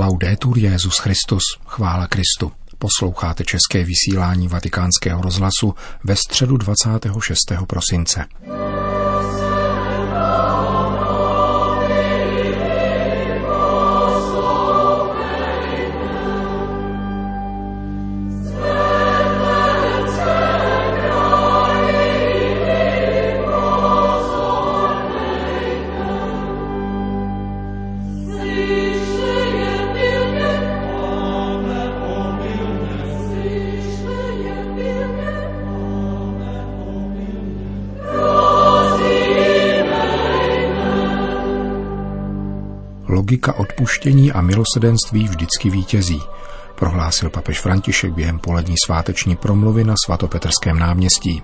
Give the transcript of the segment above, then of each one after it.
Laudetur Jezus Christus, chvála Kristu. Posloucháte české vysílání Vatikánského rozhlasu ve středu 26. prosince. Logika odpuštění a milosedenství vždycky vítězí, prohlásil papež František během polední sváteční promluvy na svatopetrském náměstí.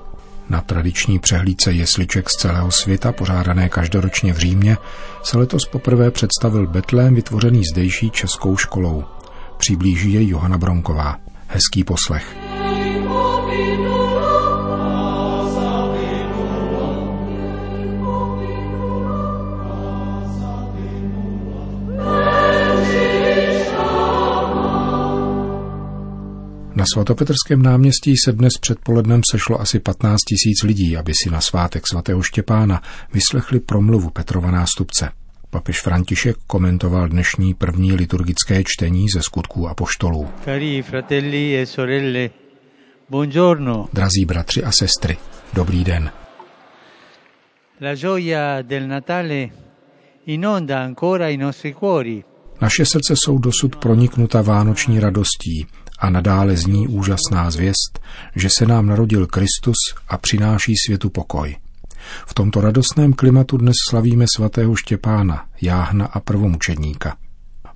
Na tradiční přehlídce jesliček z celého světa, pořádané každoročně v Římě, se letos poprvé představil Betlém vytvořený zdejší českou školou. Přiblíží jej Johana Bronková. Hezký poslech. Na svatopetrském náměstí se dnes předpolednem sešlo asi 15 tisíc lidí, aby si na svátek svatého Štěpána vyslechli promluvu Petrova nástupce. Papež František komentoval dnešní první liturgické čtení ze skutků a poštolů. Cari fratelli e sorelle, buongiorno. Drazí bratři a sestry, dobrý den. La gioia del Natale inonda ancora i nostri cuori. Naše srdce jsou dosud proniknuta vánoční radostí a nadále zní úžasná zvěst, že se nám narodil Kristus a přináší světu pokoj. V tomto radostném klimatu dnes slavíme svatého Štěpána, jáhna a prvomučedníka.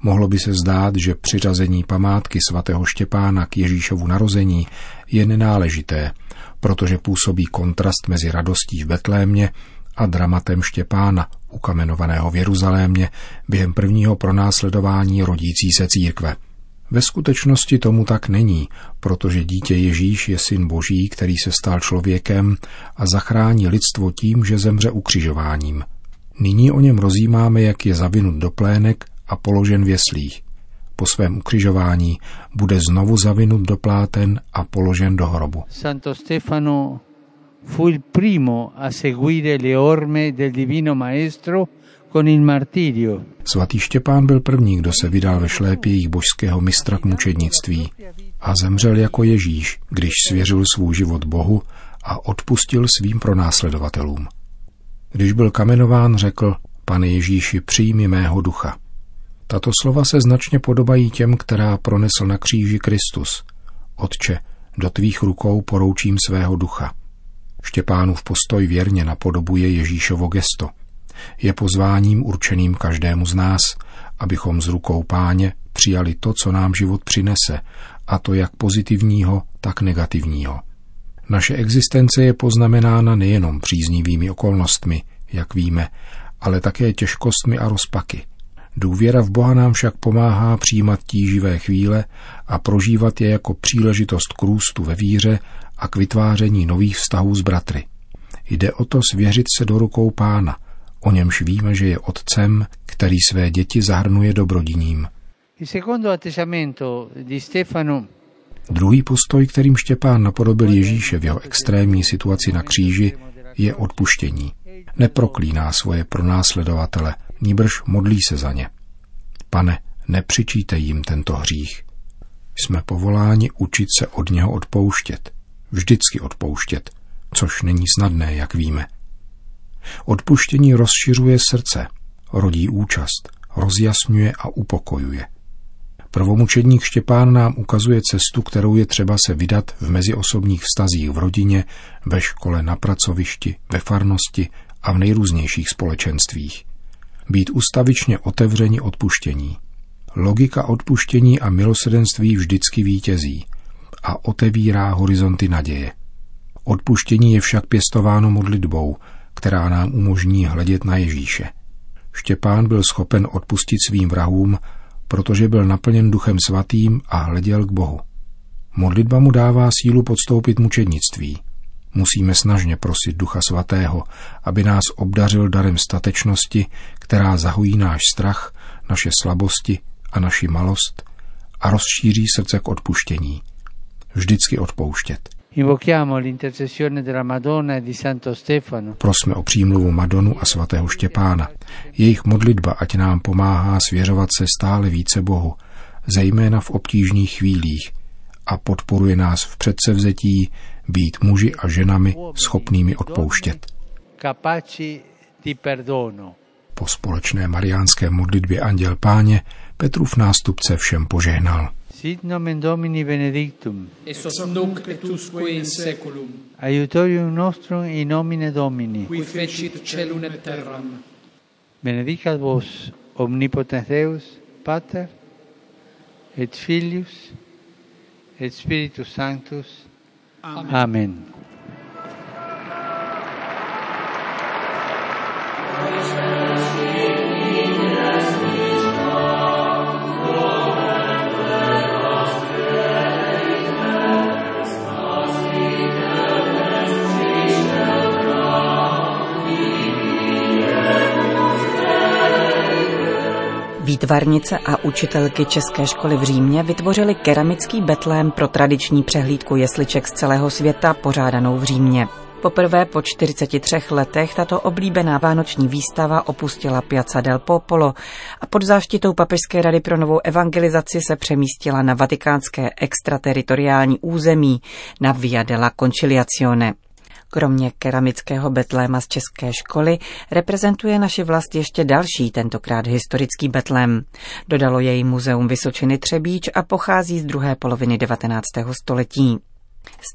Mohlo by se zdát, že přiřazení památky svatého Štěpána k Ježíšovu narození je nenáležité, protože působí kontrast mezi radostí v Betlémě a dramatem Štěpána, ukamenovaného v Jeruzalémě během prvního pronásledování rodící se církve. Ve skutečnosti tomu tak není, protože dítě Ježíš je syn Boží, který se stal člověkem a zachrání lidstvo tím, že zemře ukřižováním. Nyní o něm rozjímáme, jak je zavinut do plének a položen v jeslích. Po svém ukřižování bude znovu zavinut do pláten a položen do hrobu. Santo Stefano fu il primo a seguire le orme del divino maestro. Svatý Štěpán byl první, kdo se vydal ve šlépějích božského mistra k mučednictví a zemřel jako Ježíš, když svěřil svůj život Bohu a odpustil svým pronásledovatelům. Když byl kamenován, řekl, pane Ježíši, přijmi mého ducha. Tato slova se značně podobají těm, která pronesl na kříži Kristus. Otče, do tvých rukou poroučím svého ducha. Štěpánův postoj věrně napodobuje Ježíšovo gesto – je pozváním určeným každému z nás, abychom z rukou páně přijali to, co nám život přinese, a to jak pozitivního, tak negativního. Naše existence je poznamenána nejenom příznivými okolnostmi, jak víme, ale také těžkostmi a rozpaky. Důvěra v Boha nám však pomáhá přijímat tíživé chvíle a prožívat je jako příležitost k růstu ve víře a k vytváření nových vztahů s bratry. Jde o to svěřit se do rukou pána – o němž víme, že je otcem, který své děti zahrnuje dobrodiním. Druhý postoj, kterým Štěpán napodobil Ježíše v jeho extrémní situaci na kříži, je odpuštění. Neproklíná svoje pronásledovatele, níbrž modlí se za ně. Pane, nepřičíte jim tento hřích. Jsme povoláni učit se od něho odpouštět. Vždycky odpouštět, což není snadné, jak víme. Odpuštění rozšiřuje srdce, rodí účast, rozjasňuje a upokojuje. Prvomučedník Štěpán nám ukazuje cestu, kterou je třeba se vydat v meziosobních vztazích v rodině, ve škole, na pracovišti, ve farnosti a v nejrůznějších společenstvích. Být ustavičně otevřeni odpuštění. Logika odpuštění a milosedenství vždycky vítězí a otevírá horizonty naděje. Odpuštění je však pěstováno modlitbou, která nám umožní hledět na Ježíše. Štěpán byl schopen odpustit svým vrahům, protože byl naplněn duchem svatým a hleděl k Bohu. Modlitba mu dává sílu podstoupit mučednictví. Musíme snažně prosit Ducha Svatého, aby nás obdařil darem statečnosti, která zahojí náš strach, naše slabosti a naši malost a rozšíří srdce k odpuštění. Vždycky odpouštět. E. Prosme o přímluvu Madonu a svatého Štěpána. Jejich modlitba ať nám pomáhá svěřovat se stále více Bohu, zejména v obtížných chvílích, a podporuje nás v předsevzetí být muži a ženami schopnými odpouštět. Po společné mariánské modlitbě Anděl Páně Petrův nástupce všem požehnal. Sit nomen Domini benedictum. et hoc nunc et usque in seculum, Aiutorium nostrum in nomine Domini. qui fecit celum et terram. Benedicat vos omnipotens Deus, Pater, et Filius, et Spiritus Sanctus. Amen. Amen. Výtvarnice a učitelky České školy v Římě vytvořili keramický betlém pro tradiční přehlídku jesliček z celého světa pořádanou v Římě. Poprvé po 43 letech tato oblíbená vánoční výstava opustila Piazza del Popolo a pod záštitou Papežské rady pro novou evangelizaci se přemístila na vatikánské extrateritoriální území na Via della Conciliazione. Kromě keramického betléma z české školy reprezentuje naši vlast ještě další, tentokrát historický betlém. Dodalo jej Muzeum Vysočiny Třebíč a pochází z druhé poloviny 19. století.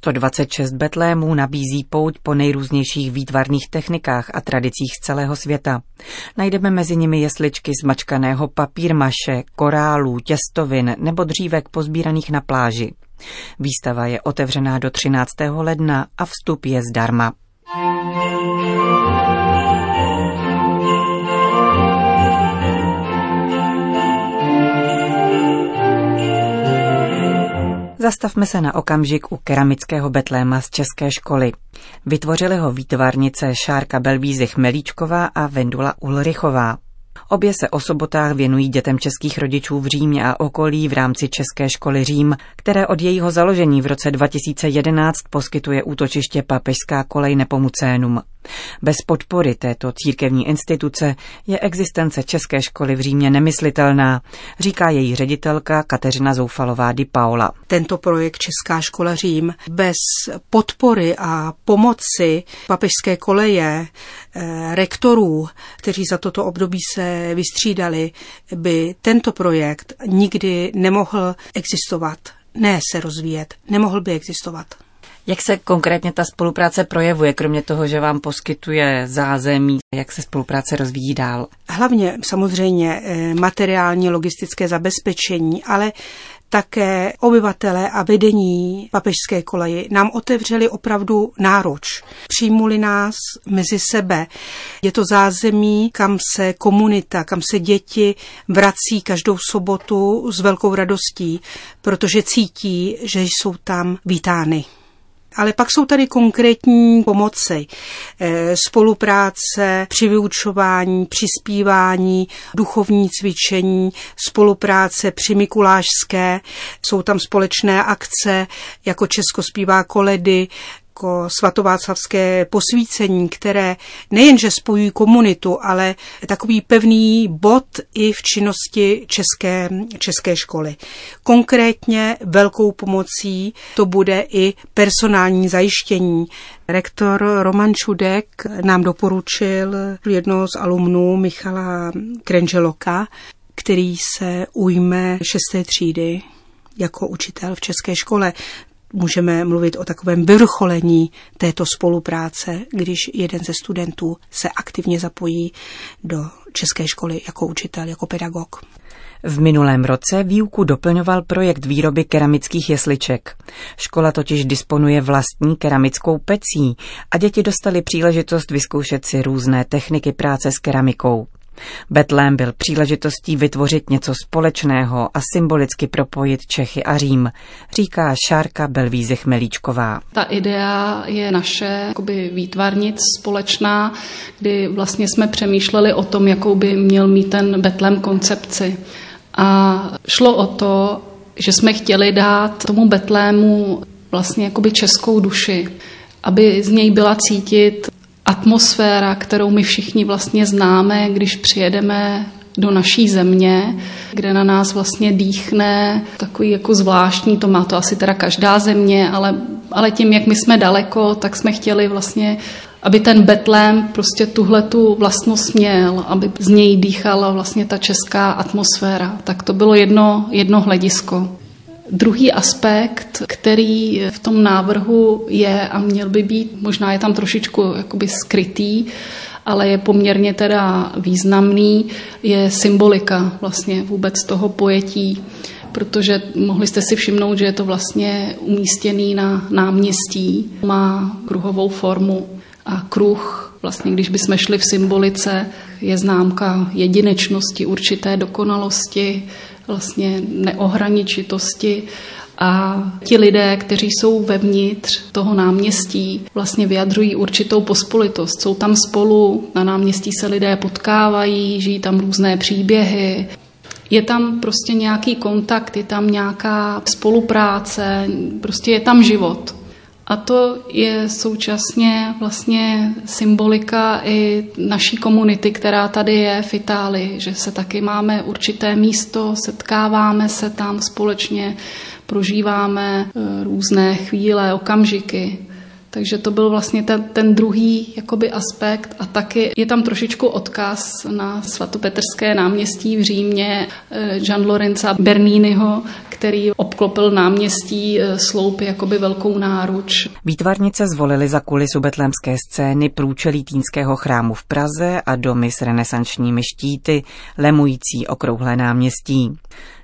126 betlémů nabízí pouť po nejrůznějších výtvarných technikách a tradicích z celého světa. Najdeme mezi nimi jesličky z mačkaného papírmaše, korálů, těstovin nebo dřívek pozbíraných na pláži. Výstava je otevřená do 13. ledna a vstup je zdarma. Zastavme se na okamžik u keramického betléma z české školy. Vytvořili ho výtvarnice Šárka Belvízy Chmelíčková a Vendula Ulrichová. Obě se o sobotách věnují dětem českých rodičů v Římě a okolí v rámci České školy Řím, které od jejího založení v roce 2011 poskytuje útočiště Papežská kolej Nepomucénum. Bez podpory této církevní instituce je existence České školy v Římě nemyslitelná, říká její ředitelka Kateřina Zoufalová di Paola. Tento projekt Česká škola Řím bez podpory a pomoci papežské koleje, eh, rektorů, kteří za toto období se vystřídali, by tento projekt nikdy nemohl existovat, ne se rozvíjet, nemohl by existovat. Jak se konkrétně ta spolupráce projevuje, kromě toho, že vám poskytuje zázemí, jak se spolupráce rozvíjí dál? Hlavně samozřejmě eh, materiální logistické zabezpečení, ale také obyvatelé a vedení papežské koleji nám otevřeli opravdu náruč. Přijmuli nás mezi sebe. Je to zázemí, kam se komunita, kam se děti vrací každou sobotu s velkou radostí, protože cítí, že jsou tam vítány. Ale pak jsou tady konkrétní pomoci, eh, spolupráce při vyučování, přispívání, duchovní cvičení, spolupráce při Mikulášské, jsou tam společné akce, jako Česko zpívá koledy, jako svatováclavské posvícení, které nejenže spojují komunitu, ale takový pevný bod i v činnosti české, české školy. Konkrétně velkou pomocí to bude i personální zajištění. Rektor Roman Čudek nám doporučil jednoho z alumnů Michala Krenželoka, který se ujme šesté třídy jako učitel v české škole můžeme mluvit o takovém vyvrcholení této spolupráce, když jeden ze studentů se aktivně zapojí do české školy jako učitel, jako pedagog. V minulém roce výuku doplňoval projekt výroby keramických jesliček. Škola totiž disponuje vlastní keramickou pecí a děti dostali příležitost vyzkoušet si různé techniky práce s keramikou. Betlém byl příležitostí vytvořit něco společného a symbolicky propojit Čechy a Řím, říká Šárka Belvíze Chmelíčková. Ta idea je naše jakoby výtvarnic společná, kdy vlastně jsme přemýšleli o tom, jakou by měl mít ten Betlém koncepci. A šlo o to, že jsme chtěli dát tomu Betlému vlastně jakoby českou duši, aby z něj byla cítit atmosféra, kterou my všichni vlastně známe, když přijedeme do naší země, kde na nás vlastně dýchne takový jako zvláštní, to má to asi teda každá země, ale, ale tím, jak my jsme daleko, tak jsme chtěli vlastně aby ten Betlém prostě tuhle tu vlastnost měl, aby z něj dýchala vlastně ta česká atmosféra. Tak to bylo jedno, jedno hledisko. Druhý aspekt, který v tom návrhu je a měl by být, možná je tam trošičku jakoby skrytý, ale je poměrně teda významný, je symbolika vlastně vůbec toho pojetí, protože mohli jste si všimnout, že je to vlastně umístěný na náměstí, má kruhovou formu a kruh, vlastně když bychom šli v symbolice, je známka jedinečnosti, určité dokonalosti, vlastně neohraničitosti a ti lidé, kteří jsou vevnitř toho náměstí, vlastně vyjadřují určitou pospolitost. Jsou tam spolu, na náměstí se lidé potkávají, žijí tam různé příběhy. Je tam prostě nějaký kontakt, je tam nějaká spolupráce, prostě je tam život. A to je současně vlastně symbolika i naší komunity, která tady je v Itálii, že se taky máme určité místo, setkáváme se tam společně, prožíváme eh, různé chvíle, okamžiky. Takže to byl vlastně ten, ten druhý jakoby aspekt a taky je tam trošičku odkaz na svatopetrské náměstí v Římě eh, Gian Lorenza Berniniho, který obklopil náměstí eh, sloupy jakoby velkou náruč. Výtvarnice zvolili za kulisu betlémské scény průčelí Týnského chrámu v Praze a domy s renesančními štíty, lemující okrouhlé náměstí.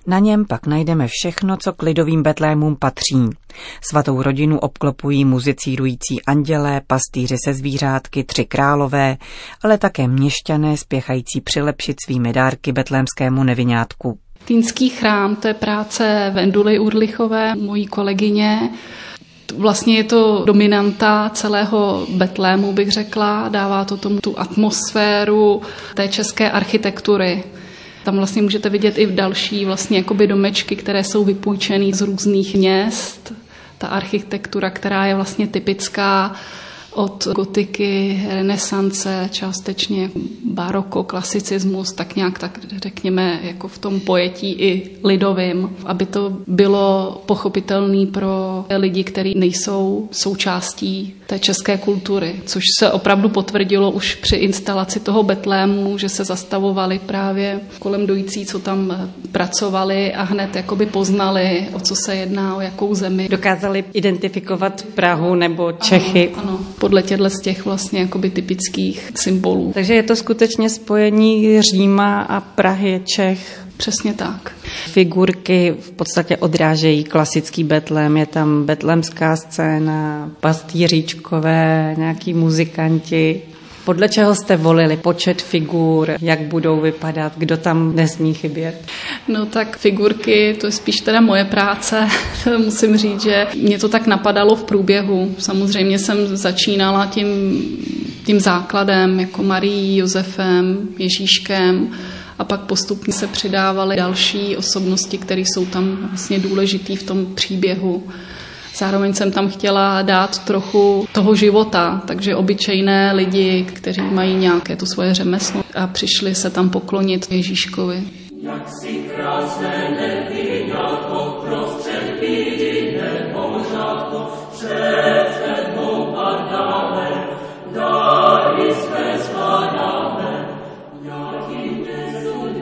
Na něm pak najdeme všechno, co k lidovým betlémům patří. Svatou rodinu obklopují muzicírující andělé, pastýři se zvířátky, tři králové, ale také měšťané spěchající přilepšit svými dárky betlémskému neviňátku. Týnský chrám, to je práce Venduly Urlichové, mojí kolegyně. Vlastně je to dominanta celého Betlému, bych řekla. Dává to tomu tu atmosféru té české architektury. Tam vlastně můžete vidět i další vlastně jakoby domečky, které jsou vypůjčené z různých měst. Ta architektura, která je vlastně typická od gotiky, renesance, částečně baroko, klasicismus, tak nějak tak řekněme jako v tom pojetí i lidovým, aby to bylo pochopitelné pro lidi, kteří nejsou součástí té české kultury, což se opravdu potvrdilo už při instalaci toho Betlému, že se zastavovali právě kolem dojící, co tam pracovali a hned jakoby poznali, o co se jedná, o jakou zemi. Dokázali identifikovat Prahu nebo Čechy. Ano, ano podle těchto z těch vlastně jakoby typických symbolů. Takže je to skutečně spojení Říma a Prahy, Čech. Přesně tak. Figurky v podstatě odrážejí klasický Betlém. Je tam betlemská scéna, pastýříčkové, nějaký muzikanti. Podle čeho jste volili počet figur, jak budou vypadat, kdo tam nesmí chybět? No tak figurky, to je spíš teda moje práce. Musím říct, že mě to tak napadalo v průběhu. Samozřejmě jsem začínala tím, tím základem, jako Marí, Josefem, Ježíškem, a pak postupně se přidávaly další osobnosti, které jsou tam vlastně důležitý v tom příběhu. Zároveň jsem tam chtěla dát trochu toho života, takže obyčejné lidi, kteří mají nějaké to svoje řemeslo a přišli se tam poklonit Ježíškovi. Jak si krásné jako prostřed bídy před tebou padáme, dáry své skládáme, jakým nesud